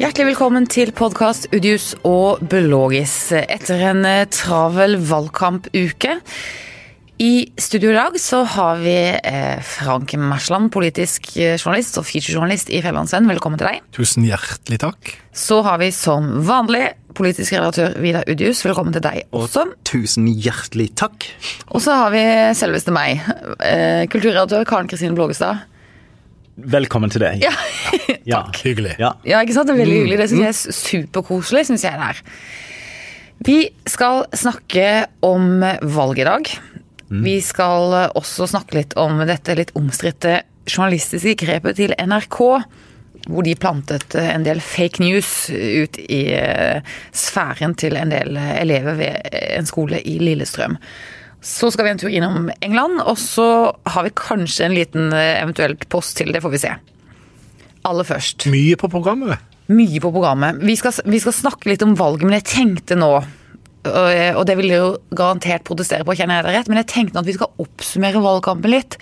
Hjertelig velkommen til podkast Udius og Belogis. Etter en eh, travel valgkampuke i studio i dag så har vi eh, Frank Mersland, politisk eh, journalist og featurejournalist i Fjellandsvenn. Velkommen til deg. Tusen hjertelig takk. Så har vi som vanlig politisk redaktør Vidar Udius. Velkommen til deg også. Tusen hjertelig takk. Og så har vi selveste meg, kulturredaktør Karen Kristine Blågestad. Velkommen til deg. Ja. Ja. Hyggelig. Ja. Ja, ikke sant? Det er veldig hyggelig. Det synes jeg er superkoselig, synes jeg det er. Vi skal snakke om valget i dag. Vi skal også snakke litt om dette litt omstridte journalistiske grepet til NRK. Hvor de plantet en del fake news ut i eh, sfæren til en del elever ved en skole i Lillestrøm. Så skal vi en tur innom England, og så har vi kanskje en liten eh, eventuelt post til. Det får vi se. Aller først. Mye på programmet. Mye på programmet. Vi skal, vi skal snakke litt om valget, men jeg tenkte nå og og det vil dere jo garantert protestere på, kjenner jeg det rett, men jeg tenkte nå at vi skal oppsummere valgkampen litt.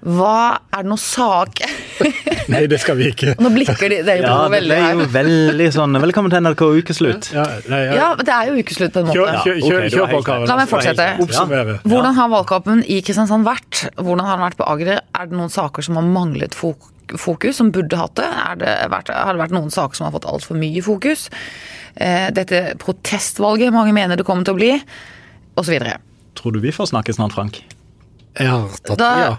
Hva Er det noen sak Nei, det skal vi ikke. Nå blikker de, dere Ja, to det veldig ble her. jo veldig sånn Velkommen til NRK ukeslutt. Ja, nei, ja. Ja, det er jo ukeslutt på en måte. kjør, kjør, kjør, det kjør på, Karen. La meg fortsette. Oppsummere. Hvordan har valgkampen i Kristiansand vært? Hvordan har den vært på Agder? Er det noen saker som har manglet fok- fokus, som burde hatt det? Er det vært, har det vært noen saker som har fått altfor mye fokus? Eh, Dette protestvalget mange mener det kommer til å bli, osv. Tror du vi får snakke snart, Frank? Jeg har tatt Da- ja.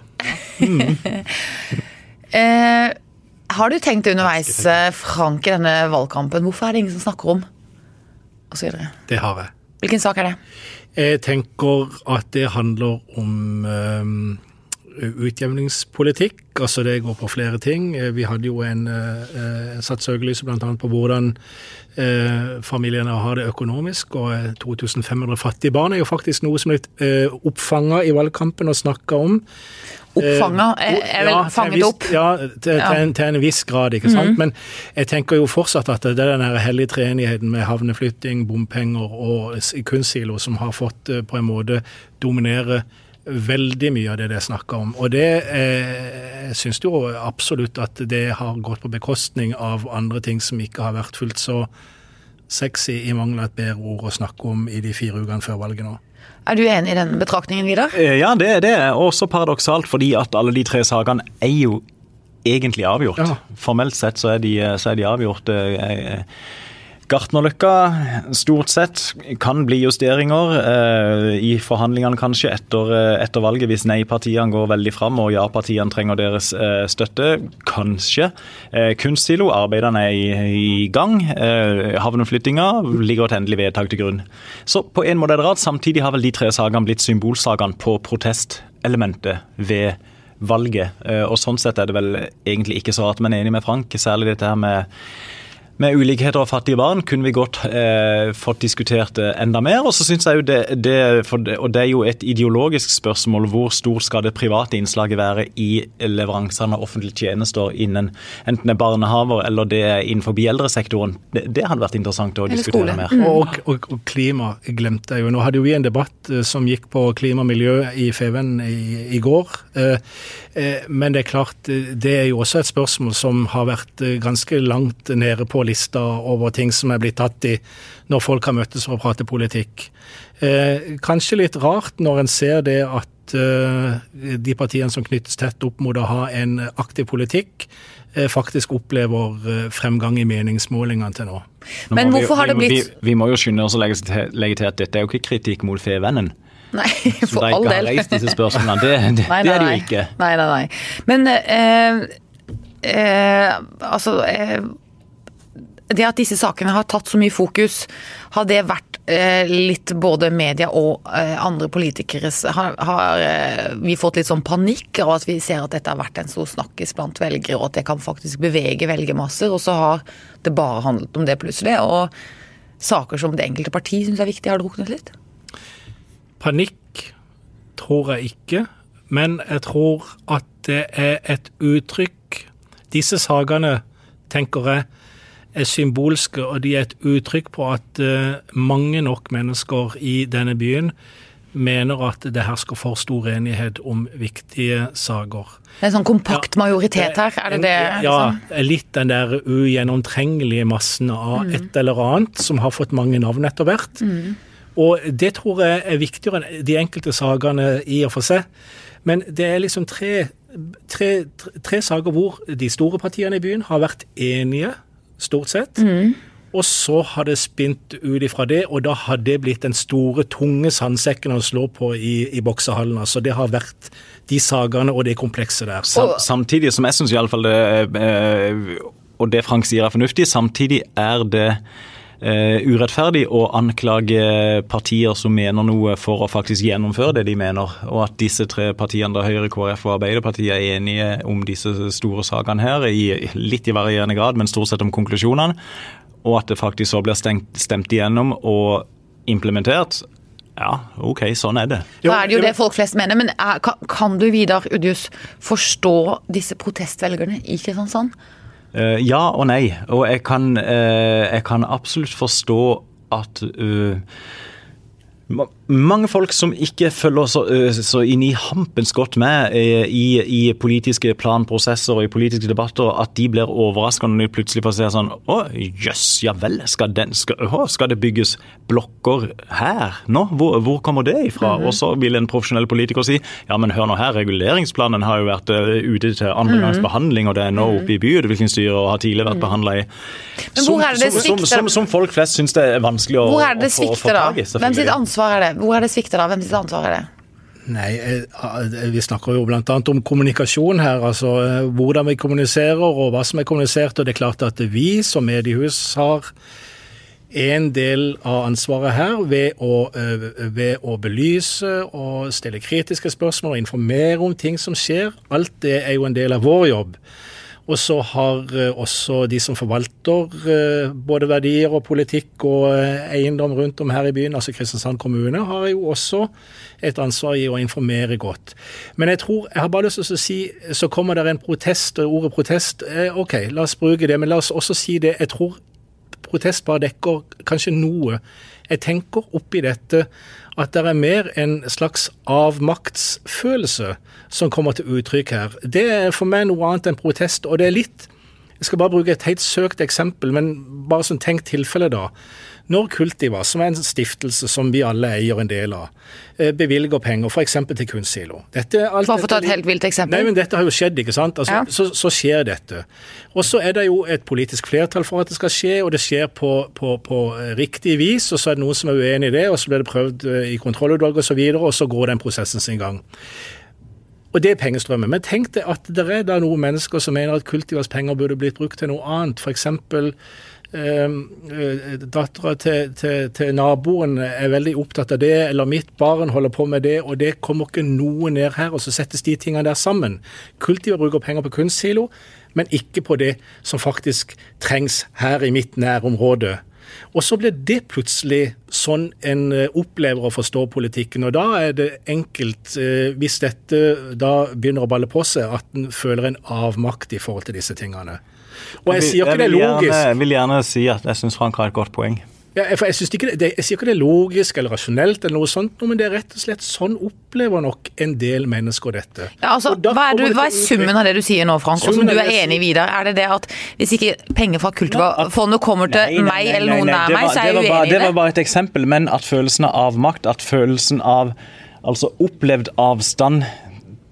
Eh, har du tenkt underveis, eh, Frank, i denne valgkampen, hvorfor er det ingen som snakker om? Og så videre. Det har jeg. Hvilken sak er det? Jeg tenker at det handler om um, utjevningspolitikk. Altså det går på flere ting. Eh, Vi hadde jo en uh, satt søkelyset bl.a. på hvordan uh, familiene har det økonomisk. Og eh, 2500 fattige barn er jo faktisk noe som er litt uh, oppfanga i valgkampen og snakka om. Oppfanga? Eh, Er, er vel ja, fanget viss- opp? Ja, til, til, en, til en viss grad, ikke sant. Men jeg tenker jo fortsatt at det er den hellige treenigheten med havneflytting, bompenger og kunstsilo som har fått eh, på en måte dominere veldig mye av det det er snakka om. Og det eh, syns jo absolutt at det har gått på bekostning av andre ting som ikke har vært fullt så sexy, i mangel av et bedre ord å snakke om i de fire ukene før valget nå. Er du enig i den betraktningen, Vidar? Eh, Ja, det, er det også paradoksalt, fordi at alle de tre sakene er jo egentlig avgjort. Ja. Formelt sett så er de, så er de avgjort. Eh, Gartnerløkka stort sett kan bli justeringer eh, i forhandlingene kanskje etter, eh, etter valget, hvis nei-partiene går veldig fram og ja-partiene trenger deres eh, støtte. Kanskje. Eh, Kunstsilo, arbeidene er i, i gang. Eh, havneflyttinga ligger et endelig vedtak til grunn. Så på en måte er det rart. Samtidig har vel de tre sakene blitt symbolsakene på protestelementet ved valget. Eh, Og sånn sett er det vel egentlig ikke så rart, men enig med Frank. Særlig dette her med med ulikheter og fattige barn kunne vi godt eh, fått diskutert enda mer. Og så synes jeg jo det, det, for det, og det er jo et ideologisk spørsmål hvor stort skal det private innslaget være i leveransene av offentlige tjenester innen enten det er barnehaver eller det er innenfor eldresektoren. Det, det hadde vært interessant å diskutere mer. mer. Og, og, og klima glemte jeg jo. Nå hadde jo vi en debatt eh, som gikk på klima og miljø i Feven i, i går. Eh, men det er klart, eh, det er jo også et spørsmål som har vært eh, ganske langt nede på lista over ting som er blitt tatt i når folk har møttes for å prate politikk. Eh, kanskje litt rart når en ser det at eh, de partiene som knyttes tett opp mot å ha en aktiv politikk, eh, faktisk opplever eh, fremgang i meningsmålingene til nå. Nå Men må vi- hvorfor har det blitt- Vi, vi må jo skynde oss å legge til, legge til at dette er jo ikke kritikk mot Fevennen. Nei, Som de ikke har reist disse spørsmålene. Det, det, Nei, det er det jo ikke. Nei, nei, nei. Men eh, eh, altså eh, Det at disse sakene har tatt så mye fokus, har det vært eh, litt både media og eh, andre politikeres Har, har eh, vi fått litt sånn panikk av at vi ser at dette har vært en stor snakkis blant velgere, og at det kan faktisk bevege velgermasser, og så har det bare handlet om det plutselig. Og saker som det enkelte parti syns er viktig, har druknet litt? Panikk tror jeg ikke, men jeg tror at det er et uttrykk Disse sakene, tenker jeg, er symbolske, og de er et uttrykk på at eh, mange nok mennesker i denne byen mener at det hersker for stor enighet om viktige saker. Det er en sånn kompakt majoritet her, er det det? Liksom? Ja, litt den der ugjennomtrengelige massen av mm. et eller annet som har fått mange navn etter hvert. Mm. Og det tror jeg er viktigere enn de enkelte sakene i og for seg. Men det er liksom tre, tre, tre, tre saker hvor de store partiene i byen har vært enige, stort sett. Mm. Og så har det spint ut ifra det, og da har det blitt den store, tunge sandsekken å slå på i, i boksehallen. Altså det har vært de sakene og det komplekset der. Sam, samtidig som jeg syns iallfall det eh, Og det Frank sier er fornuftig, samtidig er det urettferdig å anklage partier som mener noe for å faktisk gjennomføre det de mener. Og at disse tre partiene, da Høyre, KrF og Arbeiderpartiet, er enige om disse store sakene her, i, litt i varierende grad, men stort sett om konklusjonene og at det faktisk så blir stemt, stemt igjennom og implementert, ja, OK, sånn er det. Da er det jo det folk flest mener. Men kan, kan, du Vidar Udjus forstå disse protestvelgerne i Kristiansand? Uh, ja og nei. Og jeg kan, uh, jeg kan absolutt forstå at uh, mange folk som ikke følger så, så inn i hampens godt med i, i, politiske planprosesser og i politiske debatter, at de blir overraska når de plutselig får se sånn Å, jøss, yes, ja vel, skal, den, skal, å, skal, det bygges blokker her nå? Hvor, hvor kommer det ifra? Mm -hmm. Og så vil en profesjonell politiker si ja, men hør nå her, reguleringsplanen har jo vært uh, ute til andre gangs mhm. behandling, og det er nå oppe i byutviklingsstyret og har tidligere vært mhm. behandla i som, som, som, som, folk flest syns det er vanskelig å, det det svikter, da? Hvem sitt ansvar er det? Hvor er det svikta, da? Hvem sitt ansvar er det? Nei, eh, eh, Vi snakker jo bl.a. om kommunikasjon her. altså eh, Hvordan vi kommuniserer og hva som er kommunisert. og Det er klart at vi som mediehus har en del av ansvaret her ved å, ved å, belyse og stille kritiske spørsmål og informere om ting som skjer. Alt det er jo en del av vår jobb. Og så har eh, også de som forvalter eh, både verdier og politikk og eh, eiendom rundt om her i byen, altså Kristiansand kommune, har jo også et ansvar i å informere godt. Men jeg tror, jeg har bare lyst til å si, så kommer det en protest, og ordet protest, OK, la oss bruke det. Men la oss også si det. Jeg tror protest bare dekker kanskje noe. Jeg tenker oppi dette at det er mer en slags avmaktsfølelse som kommer til uttrykk her. Det er for meg noe annet enn protest, og det er litt Jeg skal bare bruke et helt søkt eksempel, men bare som tenkt tilfelle, da. Når Kultiva, som er en stiftelse som vi alle eier en del av, eh, bevilger penger f.eks. til Kunstsilo Bare for å ta et helt vilt eksempel? Nei, men Dette har jo skjedd, ikke sant. Altså, ja. så, så, skjer dette. Og så er det jo et politisk flertall for at det skal skje, og det skjer på, på, på eh, riktig vis. Og så er det noen som er uenig i det, og så blir det prøvd eh, i kontrollutvalget osv., og, så videre, og så går den prosessen sin gang. Og det er pengestrømmen. Men tenk deg at det er da noen mennesker som mener at Kultivas penger burde blitt brukt til noe annet. F.eks. Ehm, eh, dattera til, til, til, naboen er veldig opptatt av det, eller mitt barn holder på med det, og det kommer ikke noe ned her. Og så settes de tingene der sammen. Kultiva bruker penger på kunstsilo, men ikke på det som faktisk trengs her i mitt nærområde. Og så blir det plutselig sånn en eh, opplever å forstå politikken. Og da er det enkelt, eh, hvis dette da begynner å balle på seg, at en føler en avmakt i forhold til disse tingene. Og jeg sier ikke det er logisk. Jeg vil gjerne si at jeg syns Frank har et godt poeng. Ja, for jeg, ikke det, jeg, sier ikke det er logisk eller rasjonelt, eller noe sånt, men det er rett og slett sånn opplever nok en del mennesker dette. Ja, altså, hva, er du, hva, er summen av det du sier nå, Frank, og som du er enig i videre? Er det det at hvis ikke penger fra Kulturfondet kommer til nei, nei, nei, meg eller noen nær meg, så er jeg uenig i det? Det var bare et eksempel, men at følelsen av makt, at følelsen av altså opplevd avstand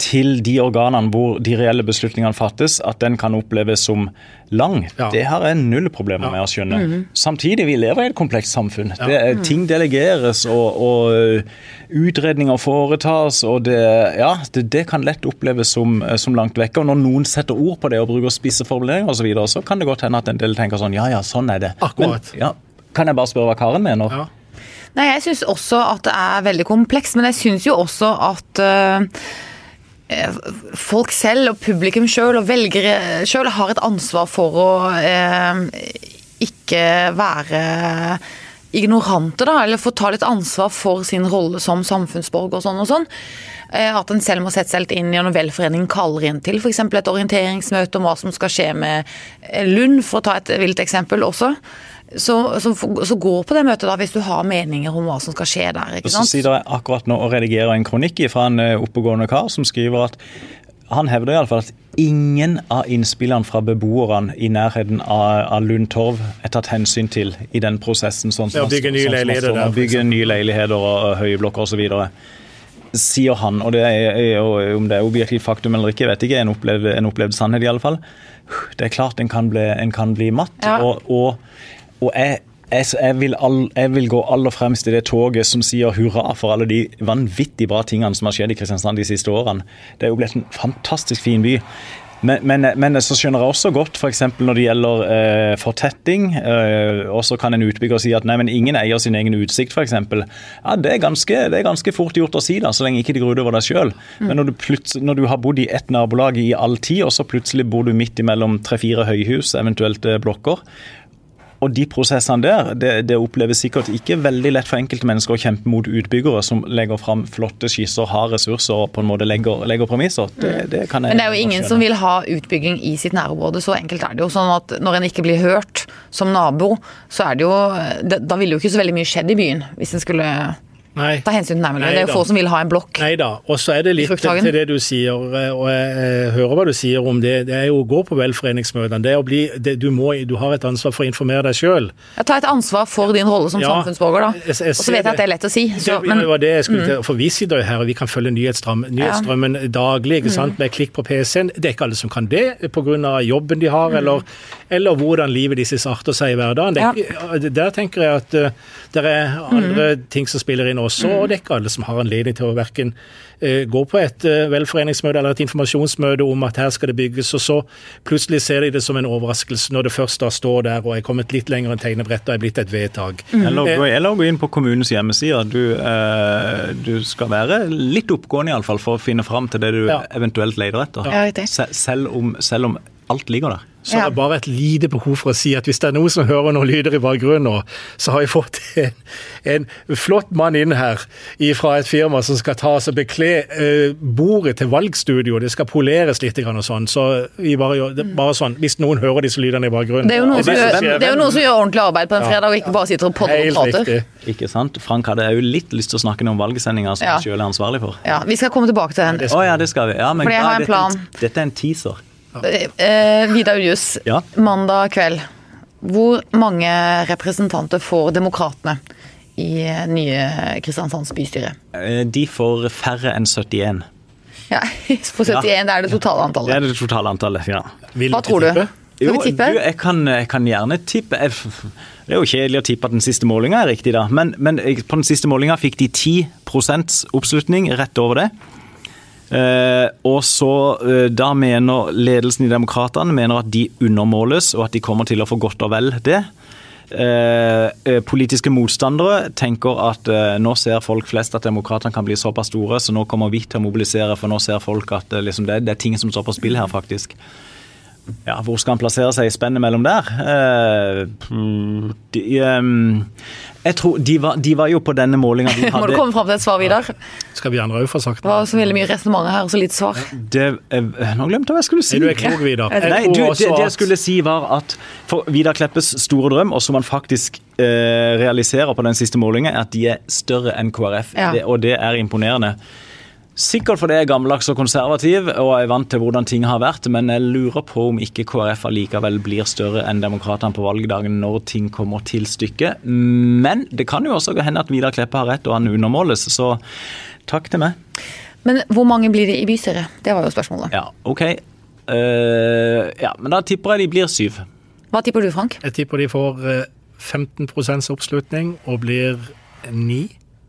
til de organene hvor de reelle beslutningene fattes, at den kan oppleves som lang, ja. det har jeg null problemer ja. med å skjønne. Mm -hmm. Samtidig, vi lever i et komplekst samfunn. Ja. Det, ting delegeres, og, og, uh, utredninger foretas, og det, ja, det, det kan lett oppleves som, uh, som, langt vekke. Og når noen setter ord på det og bruker spisse formuleringer osv., så, videre, så kan det godt hende at en del tenker sånn ja ja, sånn er det. Akkurat. Men, kan jeg bare spørre hva Karen mener? Ja. Nei, Jeg syns også at det er veldig komplekst, men jeg syns jo også at uh, folk selv og publikum selv og velgere selv har et ansvar for å eh, ikke være ignorante, da, eller få ta litt ansvar for sin rolle som samfunnsborger og sånn og sånn. Eh, At en selv må sette seg litt inn i når velforeningen kaller inn til f.eks. et orienteringsmøte om hva som skal skje med eh, Lund, for å ta et vilt eksempel også. Så, så, så gå på det møtet da, hvis du har meninger om hva som skal skje der. ikke Og så sant? sitter jeg akkurat nå og redigerer en kronikk fra en eh, oppegående kar som skriver at han hevder i alle fall at ingen av innspillene fra beboerne i nærheten av, av Lund Torv er tatt hensyn til i den prosessen. Sånn Ja, som bygge nye sånn leiligheter sånn, Bygge nye leiligheter og, og høye blokker osv. Sier han, og det er, er om det er objektivt faktum eller ikke, vet ikke, en opplevd, en opplevd sannhet i alle fall. Det er klart en kan bli, en kan bli matt. Ja. og, og, og jeg jeg, jeg, vil all, jeg vil gå aller fremst i det toget som sier hurra for alle de vanvittig bra tingene som har skjedd i Kristiansand de siste årene. Det er jo blitt en fantastisk fin by. Men, men, men så skjønner jeg også godt f.eks. når det gjelder eh, fortetting. Eh, og så kan en utbygger si at nei, men ingen eier sin egen utsikt, f.eks. Ja, det er, ganske, det er ganske fort gjort å si, da, så lenge ikke det går utover deg sjøl. Men når du, når du har bodd i ett nabolag i all tid, og så plutselig bor du midt imellom tre-fire høyhus, eventuelt eh, blokker, og de prosessene der, det, det oppleves sikkert ikke veldig lett for enkelte mennesker å kjempe mot utbyggere som legger fram flotte skisser, har ressurser og på en måte legger, legger premisser. Det, det kan jeg Men det er jo ingen som vil ha utbygging i sitt nærområde. Så enkelt er det jo. Sånn at når en ikke blir hørt som nabo, så er det jo Da ville jo ikke så veldig mye skjedd i byen hvis en skulle Nei. ta hensyn til nærmiljøet. Det er jo få som vil ha en blokk. Nei da. Og så er det litt til det du sier, eh, og jeg eh, hører hva du sier om det. Det er jo å gå på velforeningsmøtene. Det er å bli, det, du, må, du har et ansvar for å informere deg sjøl. Tar et ansvar for din rolle som Ja, samfunnsborger, da. jeg- jeg Og så vet jeg at det er lett å si. Så, det, men, Mm. det var det jeg skulle til, for Vi sitter jo her og vi kan følge nyhetsstrømmen, nyhetsstrømmen daglig ikke Mm. sant, med klikk på PC-en. Det er ikke alle som kan det pga. jobben de har, eller, eller hvordan livet deres arter seg i hverdagen. Er Mm. Ja. der tenker jeg at uh, det er andre ting som spiller inn også, og det er ikke alle som har anledning til å verken eh, gå på et eh, velforeningsmøte eller et informasjonsmøte om at her skal det bygges, og så plutselig ser de det som en overraskelse når det først da står der og er kommet litt lenger enn tegnebrettet og er blitt et vedtak. Eller, gå- eller gå inn på kommunens hjemmesider. Du, eh, du skal være litt oppgående i alle fall for å finne fram til det du Ja. eventuelt leter etter. Ja. Selv, om, selv om alt ligger der. Så Ja. er det bare et lite behov for å si at hvis det er noen som hører noen lyder i bakgrunnen nå, så har vi fått en, en flott mann inn her fra et firma som skal ta oss og bekle eh, bordet til valgstudio. Det skal poleres litt og sånn. Så vi bare bare sånn, hvis noen hører disse lydene i bakgrunnen. det er jo noen som det gjør, det er jo noen som gjør ordentlig arbeid på en Ja. fredag, og ikke bare sitter og podder og prater. riktig. Ikke sant? Frank hadde jo litt lyst til å snakke om valgsendinga som Ja. han sjøl er ansvarlig for. Ja, Vi skal komme tilbake til den. Ja, det skal vi. Ja, men Fordi jeg har en dette, plan. dette er en teaser. Eh, Vidar Ulius, Ja. mandag kveld. Hvor mange representanter får Demokratene i eh, nye Kristiansands bystyre? Eh, De får færre enn 71. Ja, På 71 ja. er det totale Det er det totale antallet. ja. Vil Hva tror du? Jo. Du, jeg, kan, jeg kan gjerne tippe. Jeg, det er jo kjedelig å tippe at den siste målinga er riktig, da. Men, men på den siste målinga fikk de 10% oppslutning rett over det. Eh, og så eh, Da mener ledelsen i Demokratene mener at de undermåles, og at de kommer til å få godt og vel det. Eh, eh, politiske motstandere tenker at eh, nå ser folk flest at demokratene kan bli såpass store, så nå kommer vi til å mobilisere, for nå ser folk at eh, liksom, det, det er ting som står på spill her, faktisk. Ja, Hvor skal han plassere seg i spennet mellom der? Eh, mm, de, jeg tror, de var, de var jo på denne målinga de Må du komme fram til et svar, Vidar? Det Skal vi andre òg få sagt var så veldig mye resonnement her, og så lite svar. det, eh, Nå glemte jeg hva jeg skulle si. Er du er klok, Vidar? Jeg Nei, du, det, det jeg skulle si var at for Vidar Kleppes store drøm, og som han faktisk eh, realiserer på den siste målingen, er at de er større enn KrF. Ja. Det, og det er imponerende. Sikkert fordi jeg er gammeldags og konservativ og er vant til hvordan ting har vært, men jeg lurer på om ikke KrF allikevel blir større enn Demokratene på valgdagen når ting kommer til stykket. Men det kan jo også hende at Vidar Kleppe har rett og han undermåles, så takk til meg. Men hvor mange blir det i bystyret? Det var jo spørsmålet. Ja, OK. Uh, ja, men da tipper jeg de blir syv. Hva tipper du, Frank? Jeg tipper de får eh, 15 oppslutning og blir ni.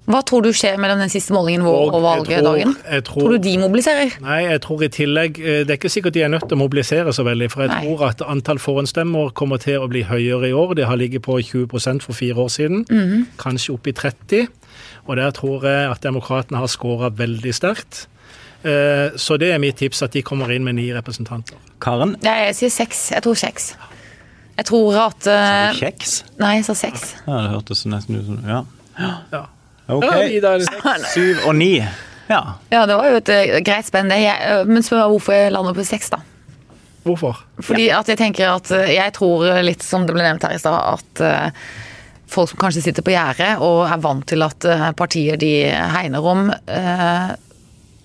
Hva tror du skjer mellom den siste målingen vår Og og valgdagen? tror- tror- Tror du de mobiliserer? Nei, jeg tror i tillegg eh, Det er ikke sikkert de er nødt til å mobilisere så veldig, for jeg Nei. tror at antall forhåndsstemmer kommer til å bli høyere i år. Det har ligget på 20% for fire år siden, Mhm. kanskje opp i 30 Og der tror jeg at demokratene har skåra veldig sterkt. Eh, Så det er mitt tips, at de kommer inn med ni representanter. Karen? Ja, jeg sier seks. Jeg tror seks. Jeg tror at eh, Kjeks? Nei, jeg sa seks. Ja, det hørtes nesten ut som Ja. Ja. OK. Ja, Syv og ni. Ja. Ja, det var jo et eh, greit spenn, det. Jeg, eh, Men spør meg hvorfor jeg lander på seks, da. Hvorfor? Fordi at jeg tenker at eh, Jeg tror litt som det ble nevnt her i stad, at eh, folk som kanskje sitter på gjerdet og er vant til at eh, partier de hegner om, eh,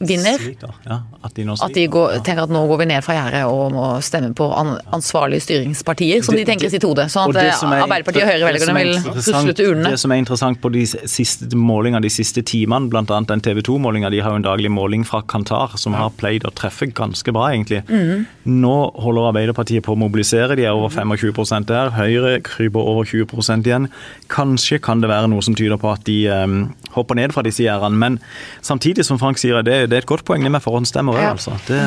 vinner. Sliter. Ja, at de nå At de går, ja. tenker at nå går vi ned fra gjerdet og må stemme på an, ansvarlige styringspartier, som Det- de tenker i sitt hode. Sånn at eh, er Arbeiderpartiet og Høyre-velgerne er vil til urnene. Det som er interessant på de siste målingene de siste timene, bl.a. den TV 2-målinga, de har jo en daglig måling fra Kantar som har pleid å treffe ganske bra, egentlig. Mm. Nå holder Arbeiderpartiet på å mobilisere, de er over 25% der. Høyre kryper over 20 igjen. Kanskje kan det være noe som tyder på at de um, hopper ned fra disse gjerdene, men samtidig, som Frank sier, det, det er et godt poeng det med forhåndsstemmer òg, Ja. altså. Det,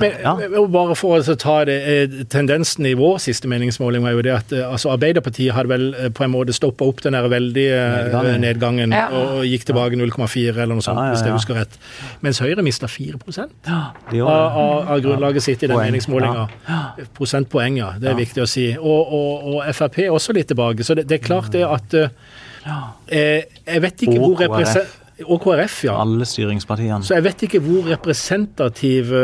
Men, ja. bare for å ta det, eh, Tendensen i vår siste meningsmåling var jo det at eh, altså Arbeiderpartiet hadde vel eh, på en måte stoppa opp den der veldige Nedgangen. nedgangen Ja. og gikk tilbake 0,4 eller noe sånt, Ja, ja, hvis jeg husker rett. Mens Høyre mista 4 Ja, av, av, av grunnlaget sitt i den meningsmålinga. Prosentpoeng, ja. Det er Ja. viktig å si. Og, og, og Frp også litt tilbake. Så det, det er klart det at eh, Jeg vet ikke hvor represen- Og KrF, ja. Alle styringspartiene. Så jeg vet ikke hvor representative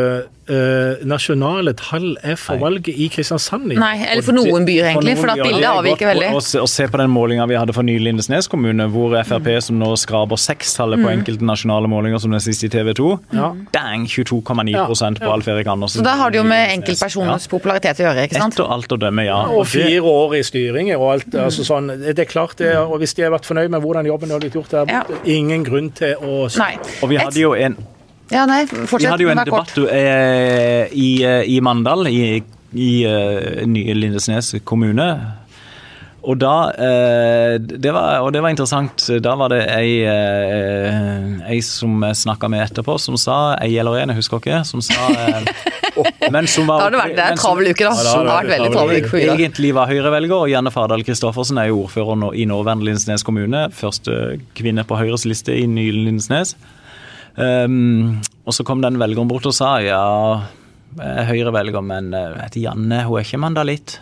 eh, nasjonale tall er for Nei. valget i Kristiansand. Nei, eller for noen byer, egentlig, for at bildet det er avviker veldig. å- og, se, på den målinga vi hadde for nylig Lindesnes kommune, hvor Frp, som nå skraper sekstallet på enkelte nasjonale målinger, som den siste i TV 2, Ja. dang, 22,9 Ja, på. Alf Erik Andersen. Så da har det jo med enkeltpersoners ja. popularitet å gjøre, ikke sant? Etter alt å dømme, ja. Og fire år i styring og alt. altså sånn, Det er klart det, og Hvis de har vært fornøyd med hvordan jobben har blitt gjort der Ja. ingen grunn til å Nei. Og vi hadde jo en, Ja, nei, vi hadde jo en debatt eh, i, eh, i Mandal, i, i uh, nye Lindesnes kommune. Og da eh, det var, Og det var interessant. Da var det ei, eh, ei som jeg snakka med etterpå, som sa Ei eller en, jeg husker ikke. Som sa eh, men som var, Da har det vært som- travel uke, da. Ja, Det har vært veldig travel uke for Ida. Egentlig var Høyre-velger, og Janne Fardal Kristoffersen er jo ordfører nå, i nåværende Lindesnes kommune. Første kvinne på Høyres liste i nye Lindesnes. Um, og så kom den velgeren bort og sa ja, er Høyre-velger, men heter Janne hun er ikke mandalitt.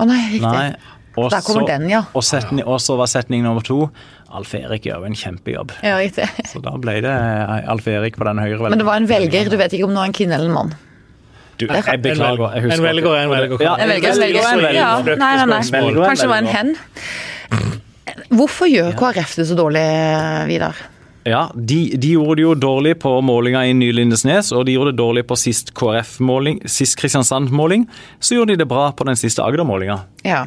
Å nei, riktig. Nei. Og Der kommer så- den, ja. Og, setning, så var setning nummer to Alf Erik gjør en kjempejobb. Ja, riktig. Så da ble det Alf Erik på den Høyre-velgeren. Men det var en velger, du vet ikke om det var en kvinne eller en mann. Du, jeg beklager. Jeg En velger er en velger. Ja, En velger, en velger, En velger. Ja, nei, nei, nei. Kanskje det var en hen. Hvorfor gjør KrF det så dårlig, Vidar? Ja, de, de gjorde det jo dårlig på målinga i Ny Lindesnes, og de gjorde det dårlig på sist KrF-måling, sist Kristiansand-måling. Så gjorde de det bra på den siste Agder-målinga. Ja.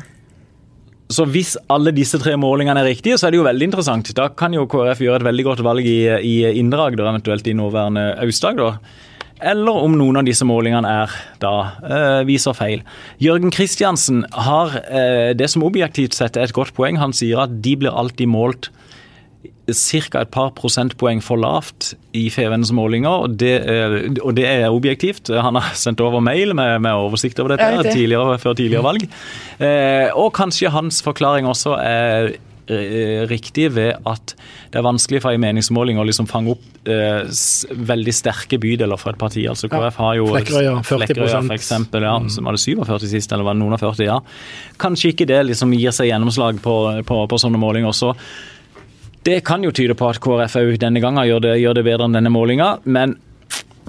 Så hvis alle disse tre målingene er riktige, så er det jo veldig interessant. Da kan jo KrF gjøre et veldig godt valg i, i Indre Agder, eventuelt i nåværende Aust-Agder. Eller om noen av disse målingene er da øh, viser feil. Jørgen Kristiansen har øh, det som objektivt sett er et godt poeng. Han sier at de blir alltid målt ca. et par prosentpoeng for lavt i FVNs målinger, og det, og det er objektivt. Han har sendt over mail med, med oversikt over dette det. tidligere, før tidligere valg. Eh, og kanskje hans forklaring også er eh, riktig ved at det er vanskelig for en meningsmåling å liksom fange opp eh, veldig sterke bydeler for et parti. Altså KrF har jo Flekkerøya, 40%. Flekkerøya, for eksempel, ja, som var det 47 sist, eller var det noen og 40, ja. Kanskje ikke det liksom gir seg gjennomslag på, på, på sånne målinger. Så det kan jo tyde på at KrF òg denne gangen gjør det, gjør det bedre enn denne målinga, men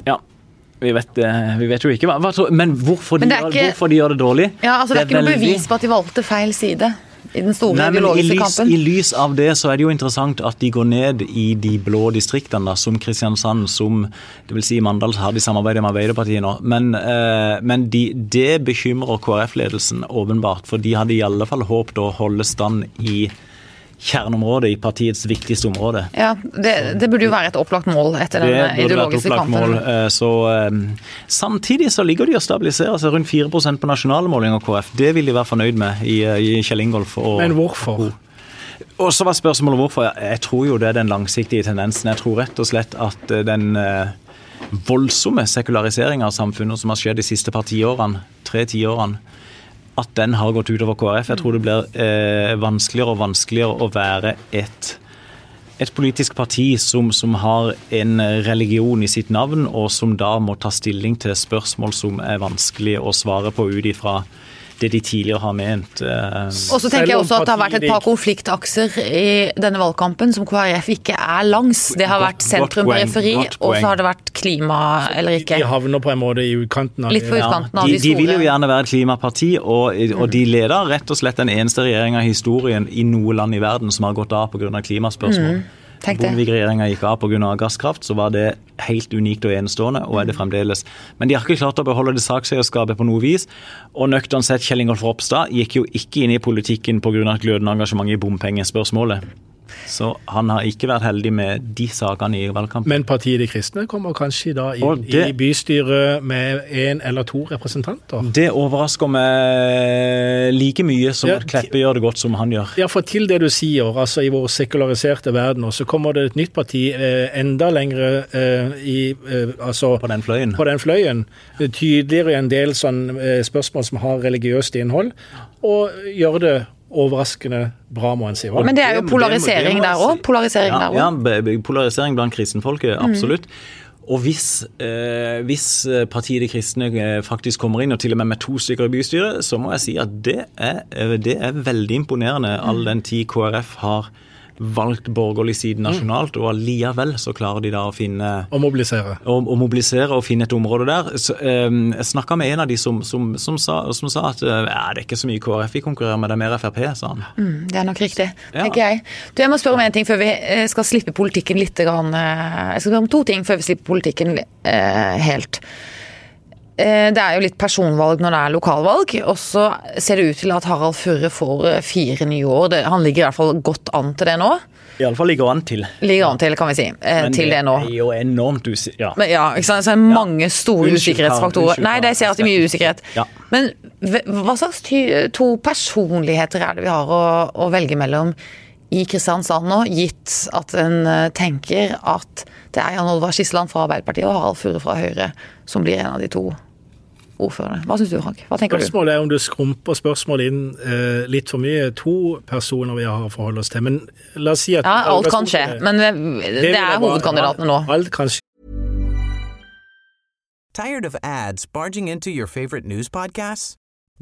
ja. Vi vet, eh, vi vet jo ikke hva, Men hvorfor de, Men det er gjør, ikke- hvorfor de gjør det dårlig? Ja, altså Det er ikke noe veldig- bevis på at de valgte feil side i den store Nei, men i ideologiske lys, kampen. I lys av det så er det jo interessant at de går ned i de blå distriktene, da, som Kristiansand, som det vil si Mandal har de samarbeidet med Arbeiderpartiet nå. Men, eh, men de, det bekymrer KrF-ledelsen åpenbart, for de hadde i alle fall håpet å holde stand i kjerneområdet, i partiets viktigste område. Ja, det, det burde jo være et opplagt mål etter Det den ideologiske opplagt kampen. mål. eh, Så, eh, samtidig så ligger de og stabiliserer seg rundt 4 på nasjonale målinger, KrF. Det vil de være fornøyd med i, eh, i Kjell Ingolf. Og, Men hvorfor? og så var spørsmålet hvorfor. Jeg tror jo det er den langsiktige tendensen. Jeg tror rett og slett at den voldsomme sekulariseringa av samfunnet som har skjedd de siste par tiårene, tre tiårene, at den har gått utover KrF. Jeg tror det blir eh, vanskeligere og vanskeligere å være et et politisk parti som, som har en religion i sitt navn, og som da må ta stilling til spørsmål som er vanskelig å svare på ut ifra det de tidligere har ment. Eh. Og så tenker jeg også at det har vært et par konfliktakser i denne valgkampen som KrF ikke er langs. Det har vært sentrum periferi, og så har det vært klima eller ikke. De havner på en måte i utkanten av Litt på utkanten av de, de, de vil jo gjerne være et klimaparti, og, og de leder rett og slett den eneste regjeringa i historien i noe land i verden som har gått av pga. klimaspørsmål. Mm. Bondevik-regjeringa gikk av pga. gasskraft, så var det helt unikt og enestående, og er det fremdeles. Men de har ikke klart å beholde det sakseierskapet på noe vis. Og nøkternt sett, Kjell Ingolf Ropstad gikk jo ikke inn i politikken pga. glødende engasjement i bompengespørsmålet. Så han har ikke vært heldig med de sakene i valgkampen. Men partiet De kristne kommer kanskje da inn det, i bystyret med én eller to representanter? Det overrasker meg like mye som ja, at Kleppe gjør det godt som han gjør. Ja, for til det du sier, altså i vår sekulariserte verden, så kommer det et nytt parti eh, enda lengre eh, i eh, altså, På den fløyen. På den fløyen. Tydeligere i en del sånn, eh, spørsmål som har religiøst innhold, og gjør det overraskende bra, må en si. Men det er jo polarisering der òg? Polarisering, ja, ja, polarisering blant kristenfolket, mm. absolutt. Mm. Og hvis, eh, hvis, partiet De kristne eh, faktisk kommer inn, og til og med med to stykker i bystyret, så må jeg si at det er, eh, det er veldig imponerende, all den tid KrF har valgt borgerlig side mm. nasjonalt, og allikevel så klarer de da å finne Å mobilisere. Å, å mobilisere og finne et område der. Så, um, jeg snakka med en av de som, som, som, sa, som sa, at ja, det er ikke så mye KrF vi konkurrerer med, det er mer Frp, sa han. Mm, det er nok riktig, tenker ja. jeg. Du, Jeg må spørre om en ting før vi eh, skal slippe politikken litt. Grann, eh, jeg skal spørre om to ting før vi slipper politikken eh, helt. Eh, det er jo litt personvalg når det er lokalvalg, og så ser det ut til at Harald Furre får eh, fire nye år. Han ligger i hvert fall godt an til det nå. Iallfall ligger an til. Ligger an til, kan vi si. Eh, Men til det, det nå. Men det er jo enormt usikkert. Ja. Men, ja, ikke sant? Så er det mange store unnskyld, usikkerhetsfaktorer. Nei, det ser at det er mye usikkerhet. Ja. Men hva slags to personligheter er det vi har å, å velge mellom i Kristiansand nå, gitt at en tenker at det er Jan Olvar Skisland fra Arbeiderpartiet og Harald Furre fra Høyre som blir en av de to ordførerne. Hva syns du, Frank? Hva tenker du? Spørsmålet er om du skrumper spørsmålet inn eh, litt for mye. To personer vi har å forholde oss til. Men la oss si at Ja, alt kan skje. Men det, det er hovedkandidatene nå. Alt kan skje. Tired of ads barging into your favorite news podcasts?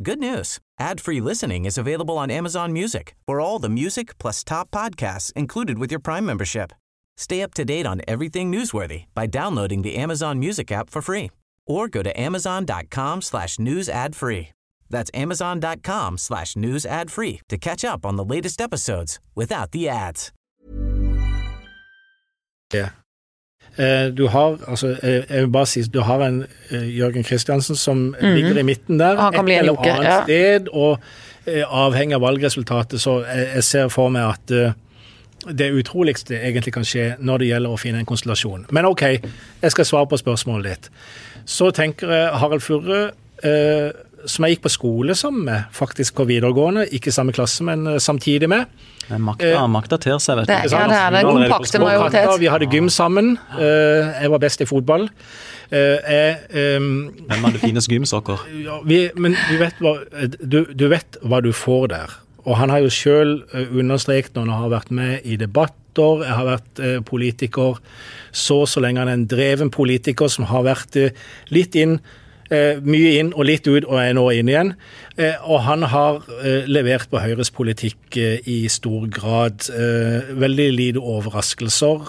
Good news. Ad-free listening is available on Amazon Music for all the music plus top podcasts included with your Prime membership. Stay up to date on everything newsworthy by downloading the Amazon Music app for free or go to amazon.com slash news ad free. That's amazon.com slash news ad free to catch up on the latest episodes without the ads. Yeah. Du har altså, jeg vil bare si, du har en uh, Jørgen Kristiansen som mm. ligger i midten der. Han kan bli en eller annet ja. sted, og uh, avhengig av valgresultatet, så jeg, jeg ser for meg at uh, det utroligste egentlig kan skje når det gjelder å finne en konstellasjon. Men OK, jeg skal svare på spørsmålet ditt. Så tenker jeg Harald Furre, eh, som jeg gikk på skole sammen med, faktisk på videregående. Ikke samme klasse, men eh, samtidig med. Makta, eh, makta ter seg, vet du. Det, ja, det er den kompakte majoritet. Vi hadde gym sammen. Eh, jeg var best i fotball. Eh, jeg, Hvem hadde finest gymsokker? Ja, vi, men du vet, hva, du, du vet hva du får der. Og han har jo sjøl understreket når han har vært med i debatter, jeg har vært eh, politiker så så lenge. Han er en dreven politiker som har vært eh, litt inn, eh, mye inn og litt ut, og er nå inn igjen. Og han har levert på Høyres politikk i stor grad. Veldig lite overraskelser.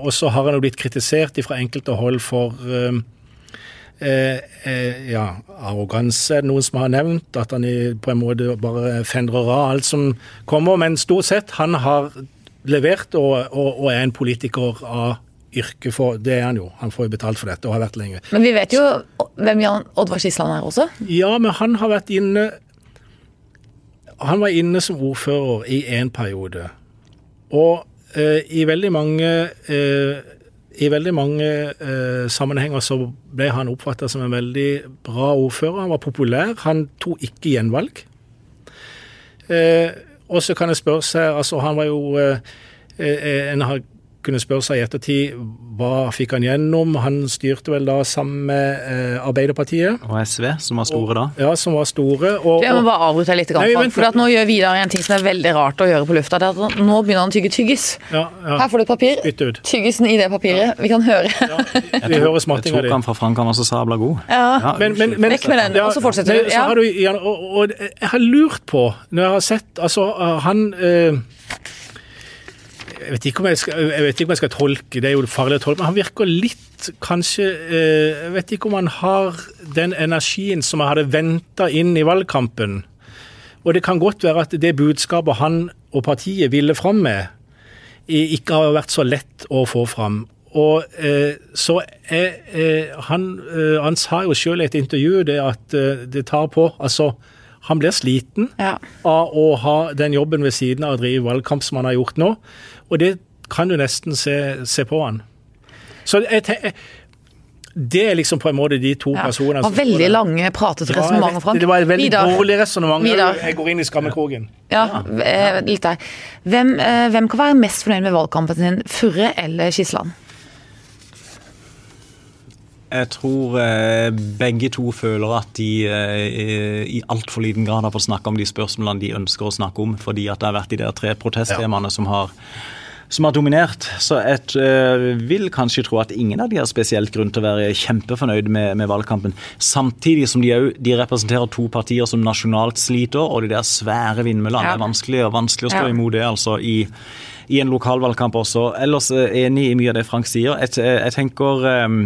Og så har han jo blitt kritisert fra enkelte hold for Eh, eh, ja, arroganse er noen som har nevnt. At han på en måte bare fendrer av alt som kommer. Men stort sett, han har levert og, og, og er en politiker av yrke for Det er han jo. Han får jo betalt for dette og har vært lenge. Men vi vet jo hvem Jan Oddvar Skisland er også? Ja, men han har vært inne Han var inne som ordfører i en periode. Og eh, i veldig mange eh, i veldig mange eh, sammenhenger så ble han oppfatta som en veldig bra ordfører. Han var populær. Han tok ikke gjenvalg. Eh, og så kan jeg spørre seg altså Han var jo eh, eh, En har kunne spørre seg i ettertid hva fikk han gjennom. Han styrte vel da sammen med eh, Arbeiderpartiet. Og SV, som var store da. Ja, som var store. Og, Jeg må bare avbryte litt. Nei, for, for at Nå gjør Vidar en ting som er veldig rart å gjøre på lufta. Det er at Nå begynner han å tygge tyggis. ja, ja, Her får du et papir. bytte ut. Tyggisen i det papiret. Vi kan høre. Vi hører Jeg smattinga tok di. han fra Frank, han var så sabla god. Ja. Men, men, men, Vekk med den, og så fortsetter du. Så har du, og, og jeg har lurt på, når jeg har sett Altså, han eh, jeg vet, ikke om jeg, skal, jeg vet ikke om jeg skal tolke, det er jo farlig å tolke, men han virker litt kanskje eh, Jeg vet ikke om han har den energien som jeg hadde venta inn i valgkampen. Og det kan godt være at det budskapet han og partiet ville fram med, ikke har vært så lett å få fram. Og eh, så er, eh, han, han sa jo sjøl i et intervju det at det tar på Altså, han blir sliten Ja. av å ha den jobben ved siden av å drive valgkamp som han har gjort nå. Og det kan du nesten se, se på han. Så jeg, te- det er liksom på en måte de to Ja. personene var veldig lange pratete resonnement, Frank. Det var et veldig Vidar. dårlig resonnement. Jeg går inn i skammekroken. Ja, ja. litt der. Hvem, eh, hvem kan være mest fornøyd med valgkampen sin? Furre eller Skisland? Jeg tror eh, begge to føler at de eh, i altfor liten grad har fått snakke om de spørsmålene de ønsker å snakke om, fordi at det har vært de der tre protesttemaene som har som har dominert. Så jeg eh, vil kanskje tro at ingen av de har spesielt grunn til å være kjempefornøyd med, med valgkampen. Samtidig som de, jo, de representerer to partier som nasjonalt sliter, og de der svære vindmøllene. Ja. Det er vanskelig, vanskelig å stå Ja. imot det altså i, i en lokalvalgkamp også. Ellers enig i mye av det Frank sier. Jeg, jeg tenker eh,